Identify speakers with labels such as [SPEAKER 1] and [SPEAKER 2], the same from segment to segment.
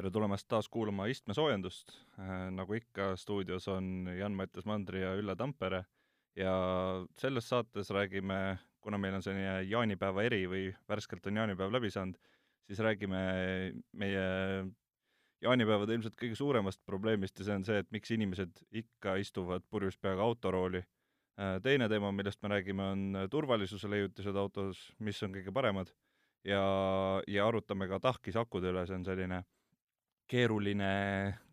[SPEAKER 1] tere tulemast taas kuulama istmesoojendust. nagu ikka, stuudios on Jan-Mattias Mandri ja Ülle Tampere ja selles saates räägime, kuna meil on selline jaanipäeva eri või värskelt on jaanipäev läbi saanud, siis räägime meie jaanipäevade ilmselt kõige suuremast probleemist ja see on see, et miks inimesed ikka istuvad purjus peaga autorooli. teine teema, millest me räägime, on turvalisuse leiutised autos, mis on kõige paremad ja, ja arutame ka tahkisakude üle, see on selline keeruline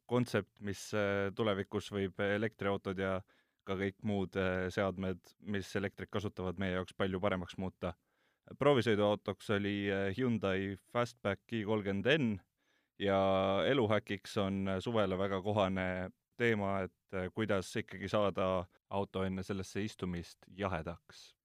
[SPEAKER 1] kontsept, mis äh, tulevikus võib elektriautod ja ka kõik muud äh, seadmed, mis elektrit kasutavad, meie jaoks palju paremaks muuta. proovisõiduautoks oli äh, Hyundai Fastback i30N ja eluhäkiks on suvele väga kohane teema, et kuidas ikkagi saada auto enne sellesse istumist jahedaks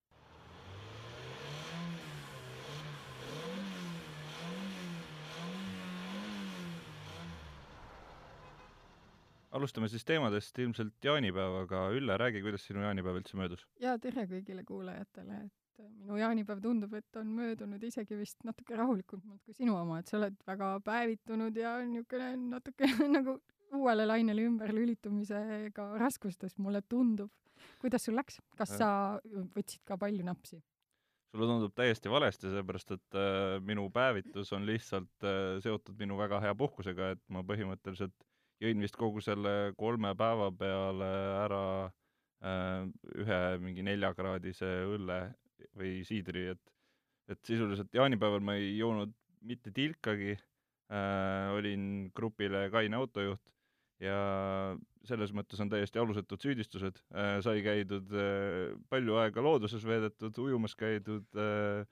[SPEAKER 1] alustame siis teemadest ilmselt jaanipäevaga. Ülle, räägi, kuidas sinu jaanipäev üldse möödus?
[SPEAKER 2] jaa, tere kõigile kuulajatele, et minu jaanipäev tundub, et on möödunud isegi vist natuke rahulikumalt kui sinu oma, et sa oled väga päevitunud ja niisugune natuke nagu uuele lainele ümberlülitumisega raskustes, mulle tundub. kuidas sul läks? kas sa võtsid ka palju napsi?
[SPEAKER 1] sulle tundub täiesti valesti, sellepärast et äh, minu päevitus on lihtsalt äh, seotud minu väga hea puhkusega, et ma põhimõtteliselt jõin vist kogu selle kolme päeva peale ära äh, ühe mingi neljakraadise õlle või siidri, et et sisuliselt jaanipäeval ma ei joonud mitte tilkagi äh,, olin grupile kaine autojuht ja selles mõttes on täiesti alusetud süüdistused äh,, sai käidud äh, palju aega looduses veedetud, ujumas käidud äh,,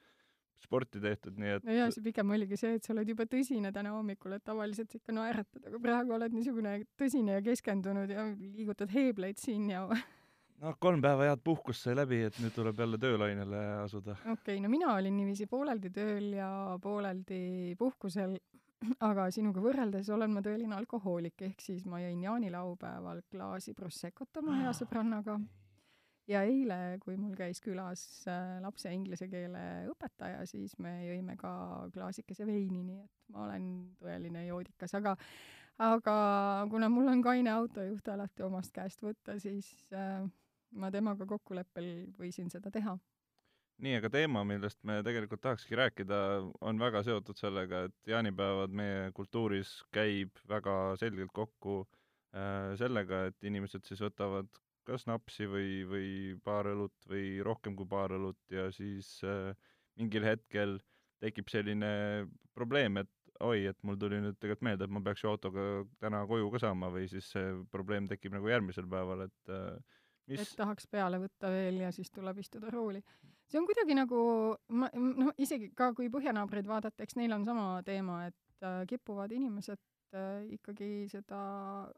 [SPEAKER 1] sporti tehtud, nii et
[SPEAKER 2] no jaa, see pigem oligi see, et sa oled juba tõsine täna hommikul, et tavaliselt sa ikka naeratad, aga praegu oled niisugune tõsine ja keskendunud ja liigutad heebleid siin ja
[SPEAKER 1] noh, kolm päeva head puhkust sai läbi, et nüüd tuleb jälle töölainele asuda.
[SPEAKER 2] okei okay,, no mina olin niiviisi pooleldi tööl ja pooleldi puhkusel, aga sinuga võrreldes olen ma tõeline alkohoolik, ehk siis ma jõin jaanilaupäeval klaasi Prosecco't oma hea sõbrannaga ja eile, kui mul käis külas äh, lapse inglise keele õpetaja, siis me jõime ka klaasikese veini, nii et ma olen tõeline joodikas, aga aga kuna mul on kaine autojuht alati omast käest võtta, siis äh, ma temaga kokkuleppel võisin seda teha.
[SPEAKER 1] nii, aga teema, millest me tegelikult tahakski rääkida, on väga seotud sellega, et jaanipäevad meie kultuuris käib väga selgelt kokku äh, sellega, et inimesed siis võtavad kas napsi või, või paar õlut või rohkem kui paar õlut ja siis äh, mingil hetkel tekib selline probleem, et oi, et mul tuli nüüd tegelikult meelde, et ma peaks ju autoga täna koju ka saama või siis see probleem tekib nagu järgmisel päeval, et äh,
[SPEAKER 2] mis et tahaks peale võtta veel ja siis tuleb istuda rooli. see on kuidagi nagu, ma, noh, isegi ka kui põhjanaabreid vaadata, eks neil on sama teema, et äh, kipuvad inimesed äh, ikkagi seda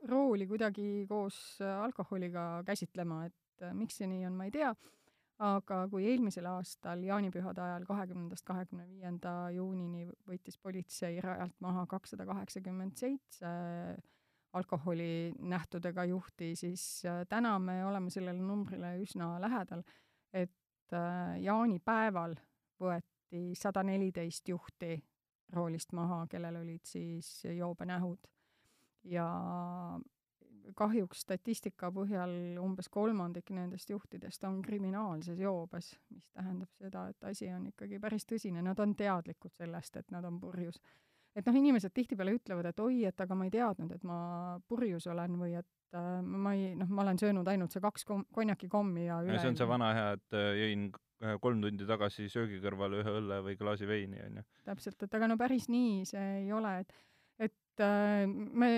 [SPEAKER 2] rooli kuidagi koos äh, alkoholiga käsitlema, et äh, miks see nii on, ma ei tea, aga kui eelmisel aastal jaanipühade ajal, kahekümnendast kahekümne viienda juunini võttis politsei rajalt maha kakssada kaheksakümmend seitse alkoholinähtudega juhti, siis täna me oleme sellele numbrile üsna lähedal, et jaanipäeval võeti sada neliteist juhti roolist maha, kellel olid siis joobenähud. ja kahjuks statistika põhjal umbes kolmandik nendest juhtidest on kriminaalses joobes, mis tähendab seda, et asi on ikkagi päris tõsine, nad on teadlikud sellest, et nad on purjus. et noh, inimesed tihtipeale ütlevad, et oi, et aga ma ei teadnud, et ma purjus olen või et ma ei, noh, ma olen söönud ainult see kaks kom-, konjakikommi ja
[SPEAKER 1] üle see on see vana hea, et äh, jõin kolm tundi tagasi söögi kõrvale ühe õlle või klaasi veini, on ju.
[SPEAKER 2] täpselt, et aga no päris nii see ei ole, et, et äh, me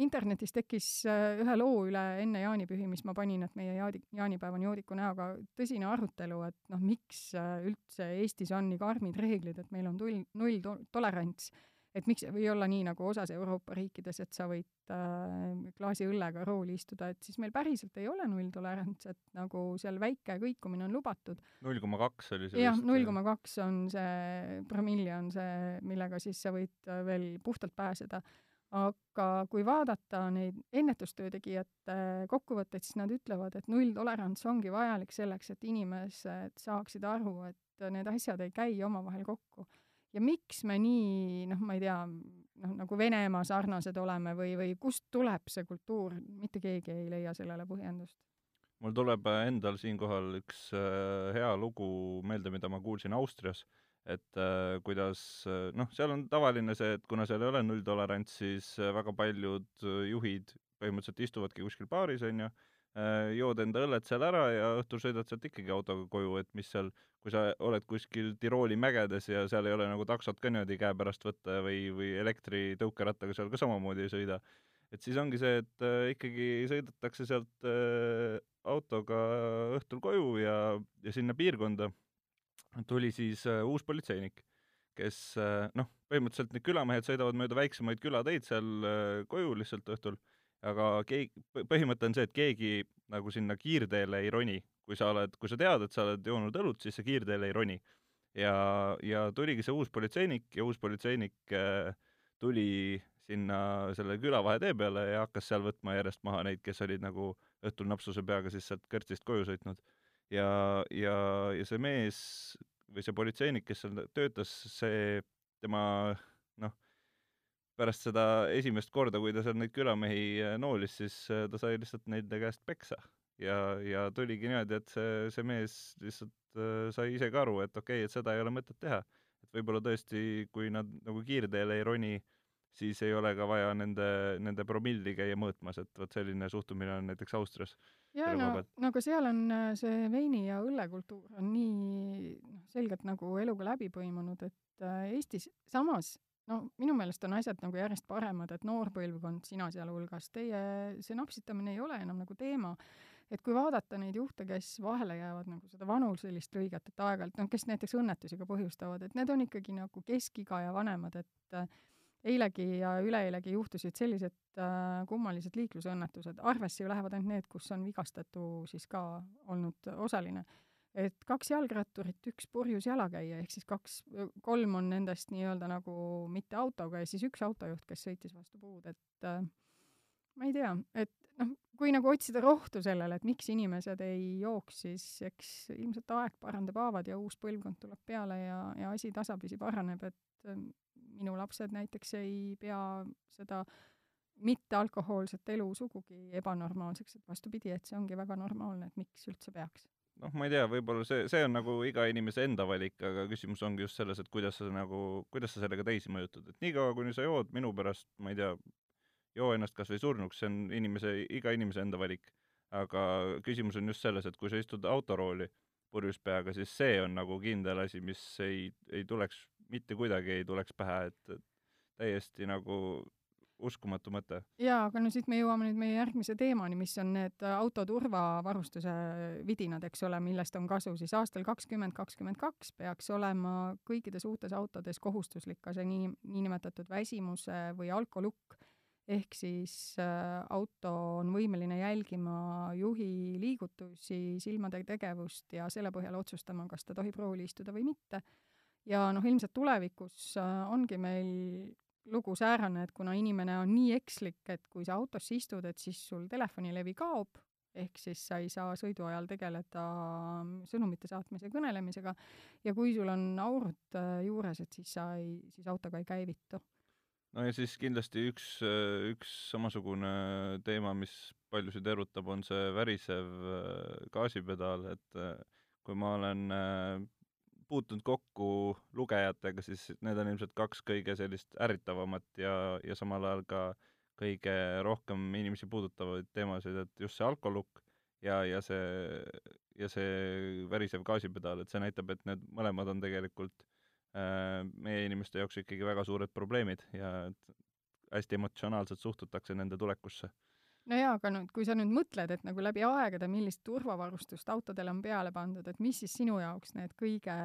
[SPEAKER 2] internetis tekkis äh, ühe loo üle enne jaanipühi, mis ma panin, et meie jaadi-, jaanipäev on joodiku näoga, tõsine arutelu, et noh, miks üldse Eestis on nii karmid reeglid, et meil on tull, nulltolerants et miks ei või olla nii, nagu osas Euroopa riikides, et sa võid äh, klaasi õllega rooli istuda, et siis meil päriselt ei ole nulltolerants, et nagu seal väike kõikumine on lubatud.
[SPEAKER 1] null koma kaks oli see
[SPEAKER 2] jah, null koma kaks on see, promilli on see, millega siis sa võid äh, veel puhtalt pääseda. aga kui vaadata neid ennetustöö tegijate kokkuvõtteid, siis nad ütlevad, et nulltolerants ongi vajalik selleks, et inimesed saaksid aru, et need asjad ei käi omavahel kokku ja miks me nii, noh, ma ei tea, noh, nagu Venemaa sarnased oleme või, või kust tuleb see kultuur, mitte keegi ei leia sellele põhjendust.
[SPEAKER 1] mul tuleb endal siinkohal üks äh, hea lugu meelde, mida ma kuulsin Austrias, et äh, kuidas noh, seal on tavaline see, et kuna seal ei ole nulltolerants, siis väga paljud juhid põhimõtteliselt istuvadki kuskil baaris, on ju, jood enda õlled seal ära ja õhtul sõidad sealt ikkagi autoga koju, et mis seal kui sa oled kuskil Tirooli mägedes ja seal ei ole nagu taksot ka niimoodi käepärast võtta või, või elektritõukerattaga seal ka samamoodi ei sõida, et siis ongi see, et äh, ikkagi sõidetakse sealt äh, autoga õhtul koju ja, ja sinna piirkonda tuli siis äh, uus politseinik, kes äh, noh, põhimõtteliselt need külamehed sõidavad mööda väiksemaid külateid seal äh, koju lihtsalt õhtul, aga keegi, põhimõte on see, et keegi nagu sinna kiirteele ei roni, kui sa oled, kui sa tead, et sa oled joonud õlut, siis sa kiirteele ei roni. ja, ja tuligi see uus politseinik ja uus politseinik äh, tuli sinna selle küla vahetee peale ja hakkas seal võtma järjest maha neid, kes olid nagu õhtul napsuse peaga siis sealt kõrtsist koju sõitnud. ja, ja, ja see mees või see politseinik, kes seal töötas, see, tema noh, pärast seda esimest korda, kui ta seal neid külamehi äh, noolis, siis äh, ta sai lihtsalt nende käest peksa ja, ja tuligi niimoodi, et see, see mees lihtsalt äh, sai ise ka aru, et okei okay,, et seda ei ole mõtet teha. et võib-olla tõesti, kui nad nagu kiirteele ei roni, siis ei ole ka vaja nende, nende promilli käia mõõtmas, et vot selline suhtumine on näiteks Austrias.
[SPEAKER 2] jaa, no, no aga seal on see veini- ja õllekultuur on nii noh, selgelt nagu eluga läbi põimunud, et Eestis samas no minu meelest on asjad nagu järjest paremad, et noor põlvkond, sina sealhulgas, teie see napsitamine ei ole enam nagu teema et kui vaadata neid juhte, kes vahele jäävad nagu seda vanuselist lõiget, et aeg-ajalt, noh, kes näiteks õnnetusi ka põhjustavad, et need on ikkagi nagu keskiga ja vanemad, et äh, eilegi ja üleeilegi juhtusid sellised äh, kummalised liiklusõnnetused, arvesse ju lähevad ainult need, kus on vigastatu siis ka olnud osaline. Et kaks jalgratturit, üks purjus jalakäija, ehk siis kaks, kolm on nendest nii-öelda nagu mitte autoga ja siis üks autojuht, kes sõitis vastu puud, et äh, ma ei tea, et noh, kui nagu otsida rohtu sellele, et miks inimesed ei jooks, siis eks ilmselt aeg parandab haavad ja uus põlvkond tuleb peale ja, ja asi tasapisi paraneb, et ähm, minu lapsed näiteks ei pea seda mittealkohoolset elu sugugi ebanormaalseks, et vastupidi, et see ongi väga normaalne, et miks üldse peaks
[SPEAKER 1] noh, ma ei tea, võib-olla see, see on nagu iga inimese enda valik, aga küsimus ongi just selles, et kuidas sa nagu, kuidas sa sellega teisi mõjutad, et niikaua, kuni sa jood, minu pärast, ma ei tea, joo ennast kas või surnuks, see on inimese, iga inimese enda valik. aga küsimus on just selles, et kui sa istud autorooli purjus peaga, siis see on nagu kindel asi, mis ei, ei tuleks, mitte kuidagi ei tuleks pähe, et, et täiesti nagu uskumatu mõte.
[SPEAKER 2] jaa, aga no siit me jõuame nüüd meie järgmise teemani, mis on need auto turvavarustuse vidinad, eks ole, millest on kasu siis aastal kakskümmend kakskümmend kaks peaks olema kõikides uutes autodes kohustuslik ka see nii, niinimetatud väsimuse või alkolukk ehk siis äh, auto on võimeline jälgima juhi liigutusi, silmade tegevust ja selle põhjal otsustama, kas ta tohib rooli istuda või mitte. ja noh, ilmselt tulevikus äh, ongi meil lugu säärane, et kuna inimene on nii ekslik, et kui sa autosse istud, et siis sul telefonilevi kaob, ehk siis sa ei saa sõidu ajal tegeleda sõnumite saatmise ja kõnelemisega, ja kui sul on aurud äh, juures, et siis sa ei, siis auto ka ei käivitu.
[SPEAKER 1] No ja siis kindlasti üks, üks samasugune teema, mis paljusid erutab, on see värisev äh, gaasipedaal, et äh, kui ma olen äh, puutunud kokku lugejatega, siis need on ilmselt kaks kõige sellist ärritavamat ja, ja samal ajal ka kõige rohkem inimesi puudutavaid teemasid, et just see alkolukk ja, ja see, ja see värisev gaasipedaal, et see näitab, et need mõlemad on tegelikult Äh, meie inimeste jaoks ikkagi väga suured probleemid ja hästi emotsionaalselt suhtutakse nende tulekusse.
[SPEAKER 2] No jaa, aga nüüd, kui sa nüüd mõtled, et nagu läbi aegade, millist turvavarustust autodele on peale pandud, et mis siis sinu jaoks need kõige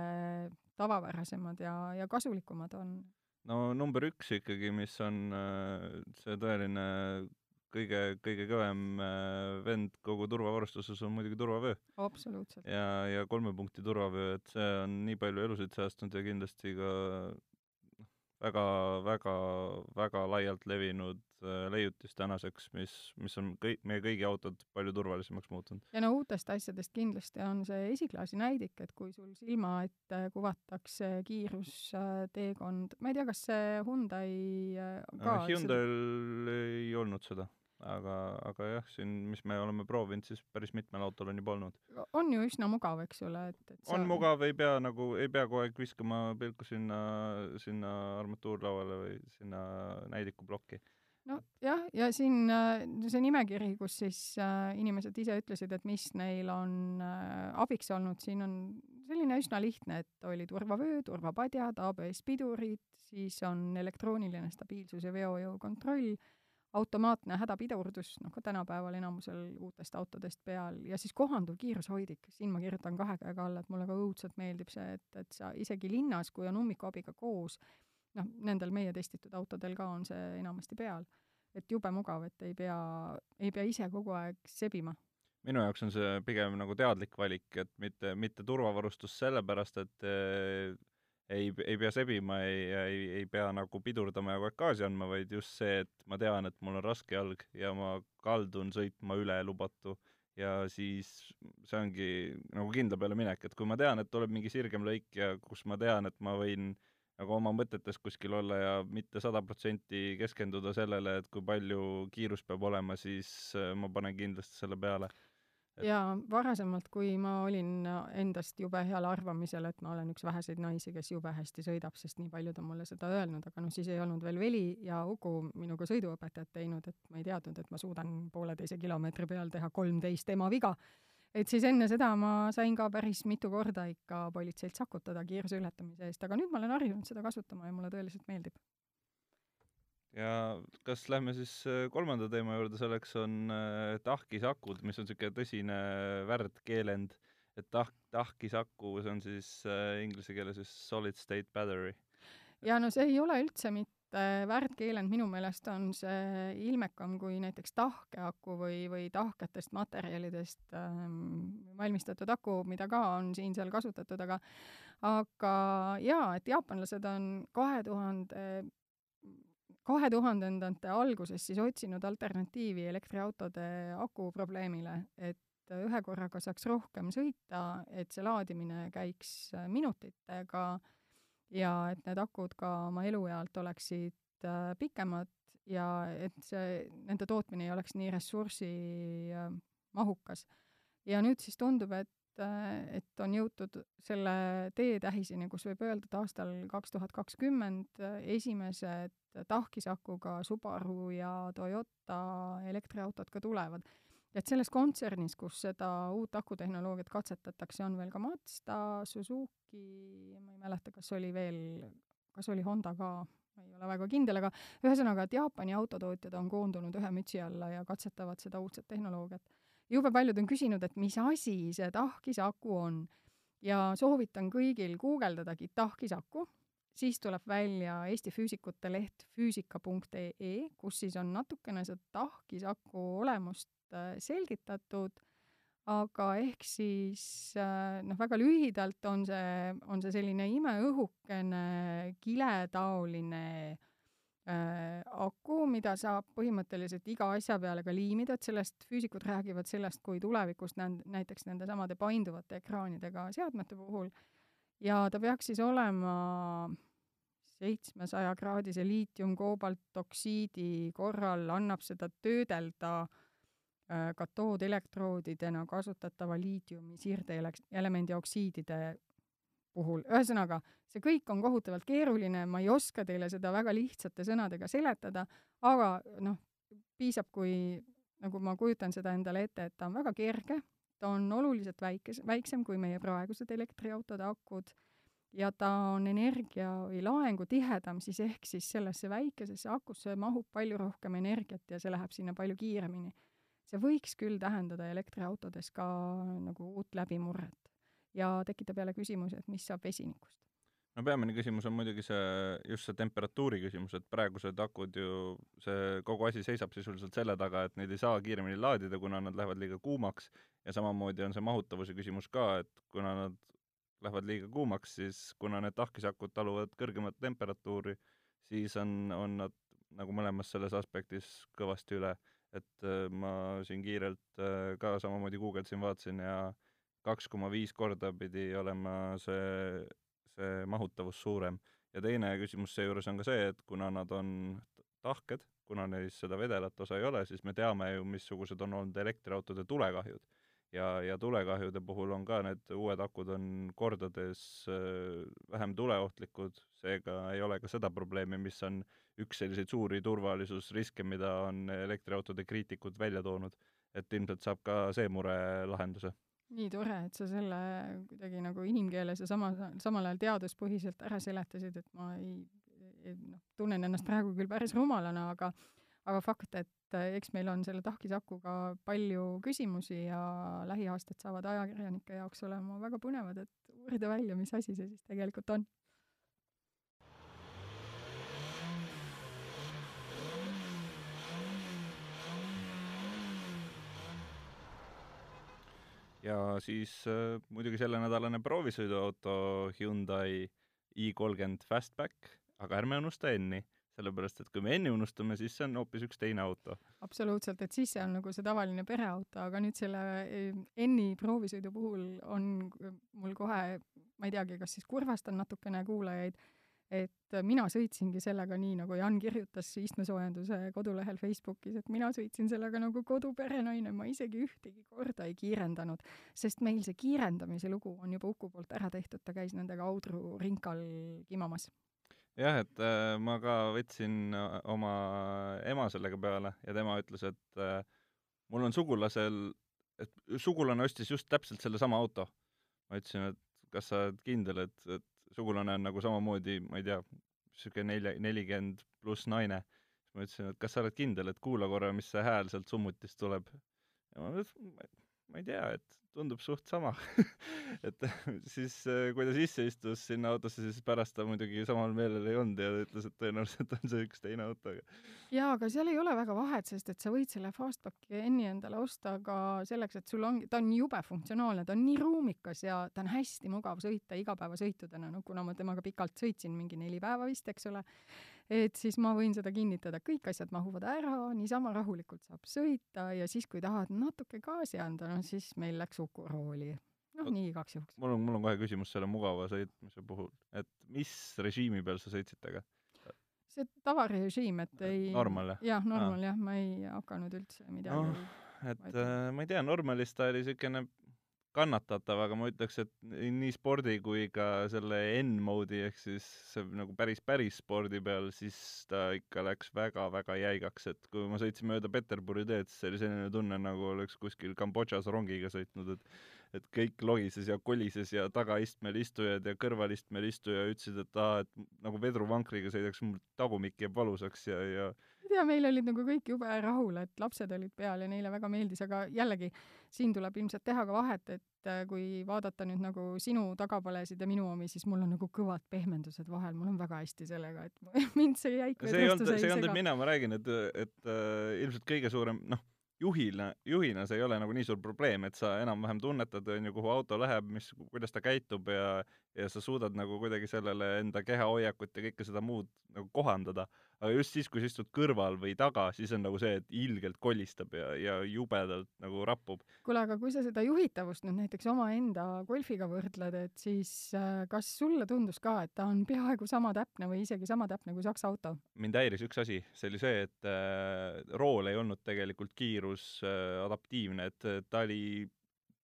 [SPEAKER 2] tavapärasemad ja, ja kasulikumad on?
[SPEAKER 1] no number üks ikkagi, mis on äh, see tõeline kõige, kõige kõvem äh, vend kogu turvavarustuses on muidugi turvavöö.
[SPEAKER 2] absoluutselt.
[SPEAKER 1] ja, ja kolme punkti turvavöö, et see on nii palju elusid säästnud ja kindlasti ka väga, väga, väga laialt levinud äh, leiutis tänaseks, mis, mis on kõik, meie kõigi autod palju turvalisemaks muutunud.
[SPEAKER 2] ja no uutest asjadest kindlasti on see esiklaasi näidik, et kui sul silma ette kuvatakse kiirusteekond, ma ei tea, kas see Hyundai äh, ka
[SPEAKER 1] Hyundai'l seda... ei olnud seda aga, aga jah, siin, mis me oleme proovinud, siis päris mitmel autol on juba olnud.
[SPEAKER 2] on ju üsna mugav, eks ole, et, et
[SPEAKER 1] sa... on mugav, ei pea nagu, ei pea kogu aeg viskama pilku sinna, sinna armatuurlauale või sinna näidikuplokki.
[SPEAKER 2] no jah, ja siin see nimekiri, kus siis äh, inimesed ise ütlesid, et mis neil on äh, abiks olnud, siin on selline üsna lihtne, et oli turvavöö, turvapadjad, ABS pidurid, siis on elektrooniline stabiilsus ja veojõu kontroll automaatne hädapidurdus, noh ka tänapäeval enamusel uutest autodest peal, ja siis kohanduv kiirushoidik, siin ma kirjutan kahe käega alla, et mulle ka õudselt meeldib see, et, et sa isegi linnas, kui on ummikuabiga koos, noh, nendel meie testitud autodel ka on see enamasti peal, et jube mugav, et ei pea, ei pea ise kogu aeg sebima.
[SPEAKER 1] Minu jaoks on see pigem nagu teadlik valik, et mitte, mitte turvavarustus sellepärast, et ei, ei pea sebima, ei, ei, ei pea nagu pidurdama ja kogu aeg gaasi andma, vaid just see, et ma tean, et mul on raske jalg ja ma kaldun sõitma üle lubatu. Ja siis see ongi nagu kindla peale minek, et kui ma tean, et tuleb mingi sirgem lõik ja kus ma tean, et ma võin nagu oma mõtetes kuskil olla ja mitte sada protsenti keskenduda sellele, et kui palju kiirus peab olema, siis äh, ma panen kindlasti selle peale
[SPEAKER 2] et... jaa, varasemalt, kui ma olin endast jube heal arvamisel, et ma olen üks väheseid naisi, kes jube hästi sõidab, sest nii paljud on mulle seda öelnud, aga noh, siis ei olnud veel Veli ja Uku minuga sõiduõpetajat teinud, et ma ei teadnud, et ma suudan pooleteise kilomeetri peal teha kolmteist ema viga. et siis enne seda ma sain ka päris mitu korda ikka politseilt sakutada kiiruse ületamise eest, aga nüüd ma olen harjunud seda kasutama ja mulle tõeliselt meeldib
[SPEAKER 1] ja kas lähme siis äh, kolmanda teema juurde, selleks on äh, tahkisakud, mis on niisugune tõsine värdkeelend, et tahk, tahkisaku, see on siis äh, inglise keeles siis solid state battery.
[SPEAKER 2] ja no see ei ole üldse mitte värdkeelend, minu meelest on see ilmekam kui näiteks tahkeaku või, või tahketest materjalidest ähm, valmistatud aku, mida ka on siin-seal kasutatud, aga aga jaa, et jaapanlased on kahe tuhande kahe tuhandendate alguses siis otsinud alternatiivi elektriautode aku probleemile, et ühe korraga saaks rohkem sõita, et see laadimine käiks minutitega ja et need akud ka oma eluealt oleksid äh, pikemad ja et see, nende tootmine ei oleks nii ressursimahukas. ja nüüd siis tundub, et et on jõutud selle teetähiseni, kus võib öelda, et aastal kaks tuhat kakskümmend esimesed tahkisakuga Subaru ja Toyota elektriautod ka tulevad. et selles kontsernis, kus seda uut akutehnoloogiat katsetatakse, on veel ka Mazda, Suzuki, ma ei mäleta, kas oli veel, kas oli Honda ka, ma ei ole väga kindel, aga ühesõnaga, et Jaapani autotootjad on koondunud ühe mütsi alla ja katsetavad seda uudset tehnoloogiat jube paljud on küsinud, et mis asi see tahkisaku on. ja soovitan kõigil guugeldadagi tahkisaku, siis tuleb välja Eesti füüsikute leht füüsika.ee, kus siis on natukene seda tahkisaku olemust äh, selgitatud, aga ehk siis äh, noh, väga lühidalt on see, on see selline imeõhukene kiletaoline äh, aku, mida saab põhimõtteliselt iga asja peale ka liimida, et sellest füüsikud räägivad sellest, kui tulevikus nänd-, näiteks nendesamade painduvate ekraanidega seadmete puhul, ja ta peaks siis olema seitsmesajakraadise liitium-koobaltoksiidi korral annab seda töödelda äh, katoodelektroodidena kasutatava liitiumi sirdeelemendi oksiidide puhul, ühesõnaga, see kõik on kohutavalt keeruline, ma ei oska teile seda väga lihtsate sõnadega seletada, aga noh, piisab, kui nagu ma kujutan seda endale ette, et ta on väga kerge, ta on oluliselt väikes, väiksem kui meie praegused elektriautode akud ja ta on energia või laengu tihedam, siis ehk siis sellesse väikesesse akusse mahub palju rohkem energiat ja see läheb sinna palju kiiremini. see võiks küll tähendada elektriautodes ka nagu uut läbimurret ja tekitab jälle küsimuse, et mis saab vesinikust.
[SPEAKER 1] no peamine küsimus on muidugi see, just see temperatuuri küsimus, et praegused akud ju, see kogu asi seisab sisuliselt selle taga, et neid ei saa kiiremini laadida, kuna nad lähevad liiga kuumaks ja samamoodi on see mahutavuse küsimus ka, et kuna nad lähevad liiga kuumaks, siis kuna need tahkisakud taluvad kõrgemat temperatuuri, siis on, on nad nagu mõlemas selles aspektis kõvasti üle. et äh, ma siin kiirelt äh, ka samamoodi guugeldasin, vaatasin ja kaks koma viis korda pidi olema see, see mahutavus suurem. ja teine küsimus seejuures on ka see, et kuna nad on tahked, kuna neis seda vedelat osa ei ole, siis me teame ju, missugused on olnud elektriautode tulekahjud ja, ja tulekahjude puhul on ka need uued akud on kordades äh, vähem tuleohtlikud, seega ei ole ka seda probleemi, mis on üks selliseid suuri turvalisusriske, mida on elektriautode kriitikud välja toonud. et ilmselt saab ka see mure lahenduse.
[SPEAKER 2] Nii tore, et sa selle kuidagi nagu inimkeeles ja sama, samal ajal teaduspõhiselt ära seletasid, et ma ei, ei noh, tunnen ennast praegu küll päris rumalana, aga aga fakt, et äh, eks meil on selle tahkisakuga palju küsimusi ja lähiaastad saavad ajakirjanike jaoks olema väga põnevad, et uurida välja, mis asi see siis tegelikult on.
[SPEAKER 1] Ja siis äh, muidugi sellenädalane proovisõiduauto Hyundai i30 Fastback, aga ärme unusta N-i sellepärast et kui me N-i unustame, siis see on hoopis üks teine auto.
[SPEAKER 2] absoluutselt, et siis see on nagu see tavaline pereauto, aga nüüd selle eh, N-i proovisõidu puhul on mul kohe, ma ei teagi, kas siis kurvastan natukene kuulajaid, et mina sõitsingi sellega nii, nagu Jan kirjutas istmesoojenduse kodulehel Facebookis, et mina sõitsin sellega nagu koduperenaine, ma isegi ühtegi korda ei kiirendanud, sest meil see kiirendamise lugu on juba Uku poolt ära tehtud, ta käis nendega Audru rinkal kimamas
[SPEAKER 1] jah, et äh, ma ka võtsin äh, oma ema sellega peale ja tema ütles, et äh, mul on sugulasel, et sugulane ostis just täpselt sellesama auto. ma ütlesin, et kas sa oled kindel, et, et sugulane on nagu samamoodi, ma ei tea, niisugune nelja, nelikümmend pluss naine. siis ma ütlesin, et kas sa oled kindel, et kuula korra, mis see hääl sealt summutist tuleb. ja ma ütlesin, ma ei tea, et tundub suht sama et siis, äh, kui ta sisse istus sinna autosse, siis pärast ta muidugi samal meelel ei olnud ja ta ütles, et tõenäoliselt on see üks teine auto.
[SPEAKER 2] jaa, aga seal ei ole väga vahet, sest et sa võid selle Fastbacki N-i endale osta ka selleks, et sul ongi, ta on jube funktsionaalne, ta on nii ruumikas ja ta on hästi mugav sõita igapäevasõitudena, no kuna ma temaga pikalt sõitsin, mingi neli päeva vist, eks ole et siis ma võin seda kinnitada, kõik asjad mahuvad ära, niisama rahulikult saab sõita ja siis, kui tahad natuke gaasi anda, no siis meil läks Uku rooli. noh, nii igaks juhuks.
[SPEAKER 1] mul on, mul on kohe küsimus selle mugava sõitmise puhul, et mis režiimi peal sa sõitsid temaga?
[SPEAKER 2] see tavarežiim, et ei
[SPEAKER 1] normal,
[SPEAKER 2] jah? jah, normal jah, ma ei hakanud üldse midagi
[SPEAKER 1] no, et äh, ma ei tea, normalis ta oli niisugune kannatatav, aga ma ütleks, et nii spordi kui ka selle N-moodi ehk siis see nagu päris, päris spordi peal, siis ta ikka läks väga-väga jäigaks, et kui ma sõitsin mööda Peterburi teed, siis oli selline tunne, nagu oleks kuskil Kambodžas rongiga sõitnud, et et kõik lohises ja kolises ja tagaistmel istujad ja kõrvalistmel istuja ütlesid, et aa, et nagu vedruvankriga sõidaks, mul tagumik jääb valusaks ja, ja
[SPEAKER 2] ja meil olid nagu kõik jube rahul, et lapsed olid peal ja neile väga meeldis, aga jällegi, siin tuleb ilmselt teha ka vahet, et äh, kui vaadata nüüd nagu sinu tagapalesid ja minu omi, siis mul on nagu kõvad pehmendused vahel, mul on väga hästi sellega, et mind see jäik
[SPEAKER 1] see ei olnud, see ei olnud mina, ma räägin, et, et äh, ilmselt kõige suurem, noh, juhina, juhina see ei ole nagu nii suur probleem, et sa enam-vähem tunnetad, on ju, kuhu auto läheb, mis, kuidas ta käitub ja ja sa suudad nagu kuidagi sellele enda kehahoiakut ja kõike seda muud nagu kohandada aga just siis, kui sa istud kõrval või taga, siis on nagu see, et ilgelt kolistab ja, ja jubedalt nagu rapub.
[SPEAKER 2] kuule, aga kui sa seda juhitavust nüüd näiteks omaenda golfiga võrdled, et siis äh, kas sulle tundus ka, et ta on peaaegu sama täpne või isegi sama täpne kui Saksa auto?
[SPEAKER 1] mind häiris üks asi, see oli see, et äh, rool ei olnud tegelikult kiirus äh, adaptiivne, et ta oli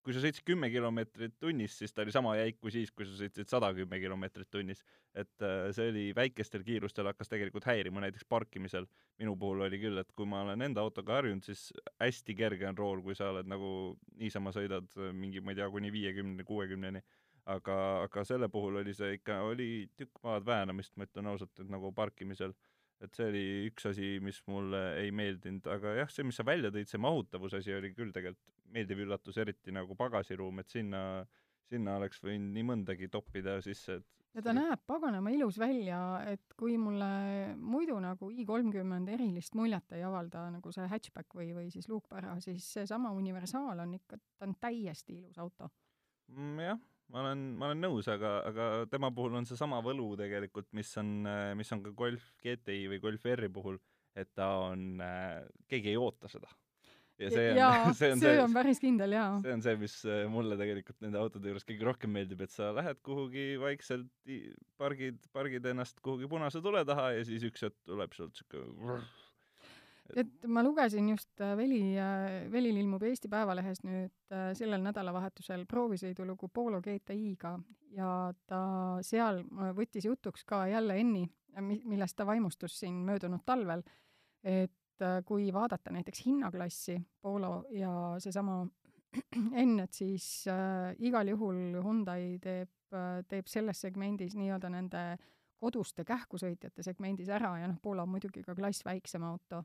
[SPEAKER 1] kui sa sõitsid kümme kilomeetrit tunnis, siis ta oli sama jäik kui siis, kui sa sõitsid sada kümme kilomeetrit tunnis. et äh, see oli väikestel kiirustel hakkas tegelikult häirima, näiteks parkimisel. minu puhul oli küll, et kui ma olen enda autoga harjunud, siis hästi kerge on rool, kui sa oled nagu niisama sõidad mingi, ma ei tea, kuni viiekümne, kuuekümneni. aga, aga selle puhul oli see ikka, oli tükk maad väänamist, ma ütlen ausalt, et nagu parkimisel et see oli üks asi, mis mulle ei meeldinud, aga jah, see, mis sa välja tõid, see mahutavuse asi oli küll tegelikult meeldiv üllatus, eriti nagu pagasiruum, et sinna, sinna oleks võinud nii mõndagi toppida sisse, et
[SPEAKER 2] ja ta näeb paganama ilus välja, et kui mulle muidu nagu i kolmkümmend erilist muljet ei avalda, nagu see hatchback või, või siis luukpära, siis seesama universaal on ikka, ta on täiesti ilus auto
[SPEAKER 1] mm,. jah, ma olen, ma olen nõus, aga, aga tema puhul on seesama võlu tegelikult, mis on, mis on ka Golf GTI või Golf R-i puhul, et ta on keegi ei oota seda.
[SPEAKER 2] ja see on, see on, see, see on päris kindel, jaa.
[SPEAKER 1] see on see, mis äh, mulle tegelikult nende autode juures kõige rohkem meeldib, et sa lähed kuhugi vaikselt, pargid, pargid ennast kuhugi punase tule taha ja siis üks hetk tuleb sealt siuke
[SPEAKER 2] et ma lugesin just äh, Veli, äh, Velil ilmub Eesti Päevalehes nüüd äh, sellel nädalavahetusel proovisõidulugu Polo GTI-ga ja ta seal võttis jutuks ka jälle Enni, millest ta vaimustus siin möödunud talvel, et kui vaadata näiteks hinnaklassi Polo ja seesama N, et siis äh, igal juhul Hyundai teeb äh,, teeb selles segmendis nii-öelda nende koduste kähkusõitjate segmendis ära ja noh, Polo on muidugi ka klass väiksem auto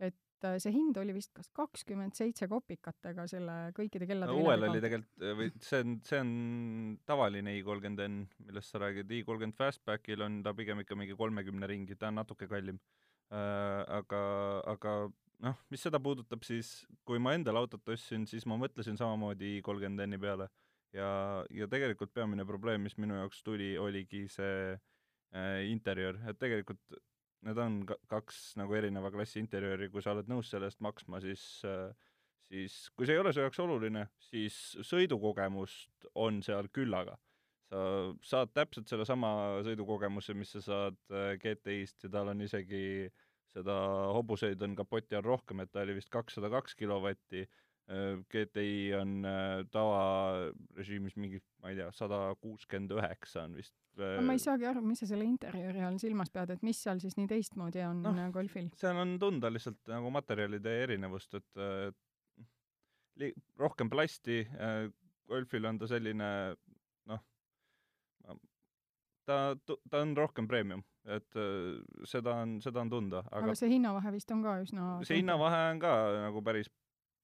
[SPEAKER 2] et äh, see hind oli vist kas kakskümmend seitse kopikatega selle kõikide kellade
[SPEAKER 1] no, uuel oli tegelikult, äh, või see on, see on tavaline i kolmkümmend N, millest sa räägid, i kolmkümmend Fastbackil on ta pigem ikka mingi kolmekümne ringi, ta on natuke kallim. Äh,. aga, aga noh, mis seda puudutab, siis kui ma endale autot ostsin, siis ma mõtlesin samamoodi i kolmkümmend N-i peale. Ja, ja tegelikult peamine probleem, mis minu jaoks tuli, oligi see äh, interjöör, et tegelikult need on kaks nagu erineva klassi interjööri, kui sa oled nõus selle eest maksma, siis siis kui see ei ole su jaoks oluline, siis sõidukogemust on seal küllaga. sa saad täpselt sellesama sõidukogemuse, mis sa saad äh, GTI-st ja tal on isegi seda hobuseid on kapoti all rohkem, et ta oli vist kakssada kaks kilovatti Äh, GTI on äh, tavarežiimis mingi, ma ei tea, sada kuuskümmend üheksa on vist.
[SPEAKER 2] ma ei saagi aru, mis sa selle interjööri all silmas pead, et mis seal siis nii teistmoodi on no, Golfil?
[SPEAKER 1] seal on tunda lihtsalt nagu materjalide erinevust, et li-, rohkem plasti, Golfil on ta selline noh, ta, ta on rohkem premium, et seda on, seda on tunda,
[SPEAKER 2] aga aga see hinnavahe vist on ka üsna
[SPEAKER 1] see hinnavahe on ka nagu päris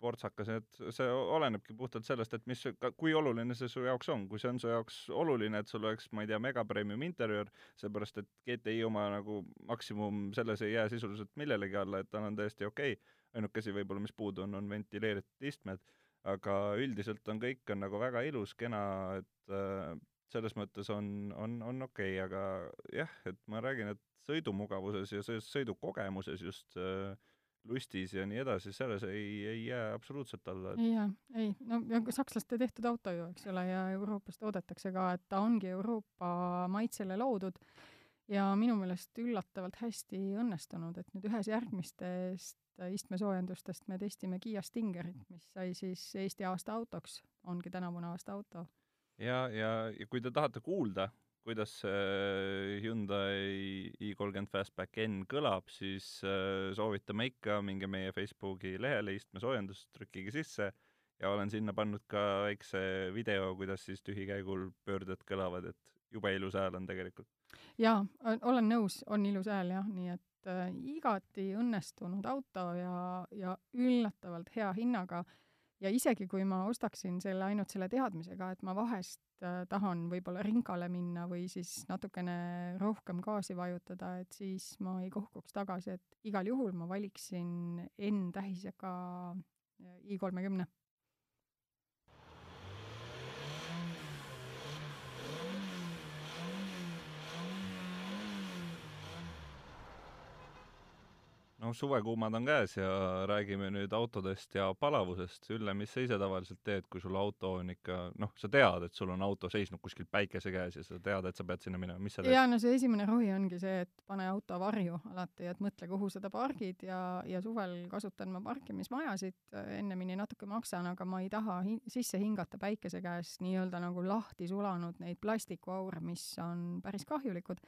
[SPEAKER 1] portsakas, et see olenebki puhtalt sellest, et mis, kui oluline see su jaoks on, kui see on su jaoks oluline, et sul oleks, ma ei tea, megapremium interjöör, seepärast et GTI oma nagu maksimum selles ei jää sisuliselt millelegi alla, et tal on täiesti okei okay., ainuke asi võib-olla, mis puudu on, on ventileeritud istmed, aga üldiselt on kõik on nagu väga ilus, kena, et äh, selles mõttes on, on, on okei okay,, aga jah, et ma räägin, et sõidumugavuses ja sõidukogemuses just äh, lustis ja nii edasi, selles ei, ei jää absoluutselt alla
[SPEAKER 2] et.... ei jää, ei, no ja sakslaste tehtud auto ju, eks ole, ja Euroopas toodetakse ka, et ta ongi Euroopa maitsele loodud ja minu meelest üllatavalt hästi õnnestunud, et nüüd ühes järgmistest istmesoojendustest me testime Kiia Stingerit, mis sai siis Eesti aasta autoks, ongi tänavune aasta auto.
[SPEAKER 1] ja, ja, ja kui te tahate kuulda, kuidas see Hyundai i30 Fastback N kõlab, siis äh, soovitame ikka, minge meie Facebooki lehele istmesoojendust, trükkige sisse ja olen sinna pannud ka väikse video, kuidas siis tühikäigul pöörded kõlavad, et jube ilus hääl on tegelikult.
[SPEAKER 2] jaa, olen nõus, on ilus hääl jah, nii et äh, igati õnnestunud auto ja, ja üllatavalt hea hinnaga ja isegi, kui ma ostaksin selle ainult selle teadmisega, et ma vahest äh, tahan võib-olla ringale minna või siis natukene rohkem gaasi vajutada, et siis ma ei kohkuks tagasi, et igal juhul ma valiksin N-tähisega äh, i kolmekümne
[SPEAKER 1] no suvekuumad on käes ja räägime nüüd autodest ja palavusest. Ülle, mis sa ise tavaliselt teed, kui sul auto on ikka, noh, sa tead, et sul on auto seisnud kuskil päikese käes ja sa tead, et sa pead sinna minema, mis sa teed?
[SPEAKER 2] jaa, no see esimene rohi ongi see, et pane auto varju alati, et mõtle, kuhu seda pargid ja, ja suvel kasutan ma parkimismajasid, ennemini natuke maksan, aga ma ei taha hi sisse hingata päikese käes nii-öelda nagu lahti sulanud neid plastikuaure, mis on päris kahjulikud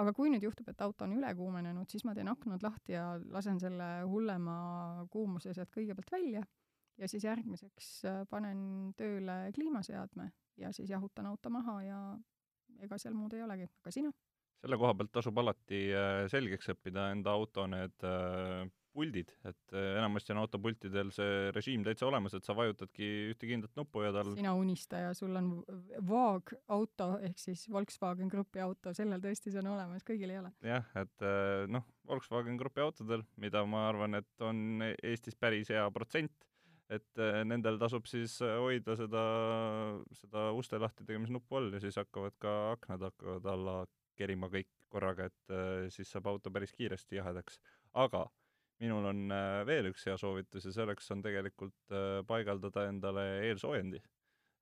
[SPEAKER 2] aga kui nüüd juhtub, et auto on üle kuumenenud, siis ma teen aknad lahti ja lasen selle hullema kuumuse sealt kõigepealt välja ja siis järgmiseks äh, panen tööle kliimaseadme ja siis jahutan auto maha ja ega seal muud ei olegi, aga sina?
[SPEAKER 1] selle koha pealt tasub alati äh, selgeks õppida enda auto need äh, puldid, et äh, enamasti on autopultidel see režiim täitsa olemas, et sa vajutadki ühte kindlat nuppu ja tal
[SPEAKER 2] sina unistaja, sul on Vaag auto ehk siis Volkswagen Grupi auto, sellel tõesti see on olemas, kõigil ei ole.
[SPEAKER 1] jah, et äh, noh, Volkswagen Grupi autodel, mida ma arvan, et on Eestis päris hea protsent, et äh, nendel tasub siis hoida seda, seda uste lahti tegemise nuppu all ja siis hakkavad ka aknad hakkavad alla kerima kõik korraga, et siis saab auto päris kiiresti jahedaks. aga minul on veel üks hea soovitus ja selleks on tegelikult paigaldada endale eelsoojendi.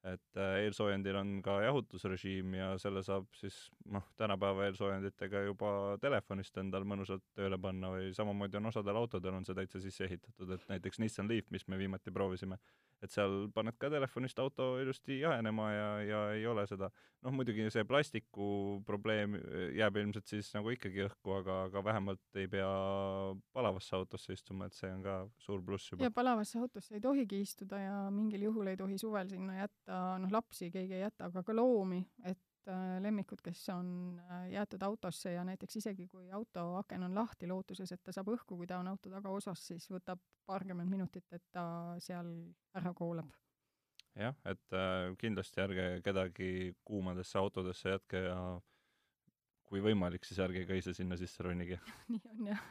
[SPEAKER 1] Et äh, eelsoojendil on ka jahutusrežiim ja selle saab siis noh, tänapäeva eelsoojenditega juba telefonist endal mõnusalt tööle panna või samamoodi on osadel autodel on see täitsa sisse ehitatud, et näiteks Nissan Leaf, mis me viimati proovisime, et seal paned ka telefonist auto ilusti jahenema ja, ja ei ole seda, noh muidugi see plastiku probleem jääb ilmselt siis nagu ikkagi õhku, aga, aga vähemalt ei pea palavasse autosse istuma, et see on ka suur pluss juba.
[SPEAKER 2] ja palavasse autosse ei tohigi istuda ja mingil juhul ei tohi suvel sinna jätta, noh lapsi keegi ei jäta, aga ka loomi, et äh, lemmikud, kes on äh, jäetud autosse ja näiteks isegi kui auto aken on lahti, lootuses, et ta saab õhku, kui ta on auto tagaosas, siis võtab paarkümmend minutit, et ta seal ära koolab.
[SPEAKER 1] jah, et äh, kindlasti ärge kedagi kuumadesse autodesse jätke ja kui võimalik, siis ärge ka ise sinna sisse ronige
[SPEAKER 2] nii on jah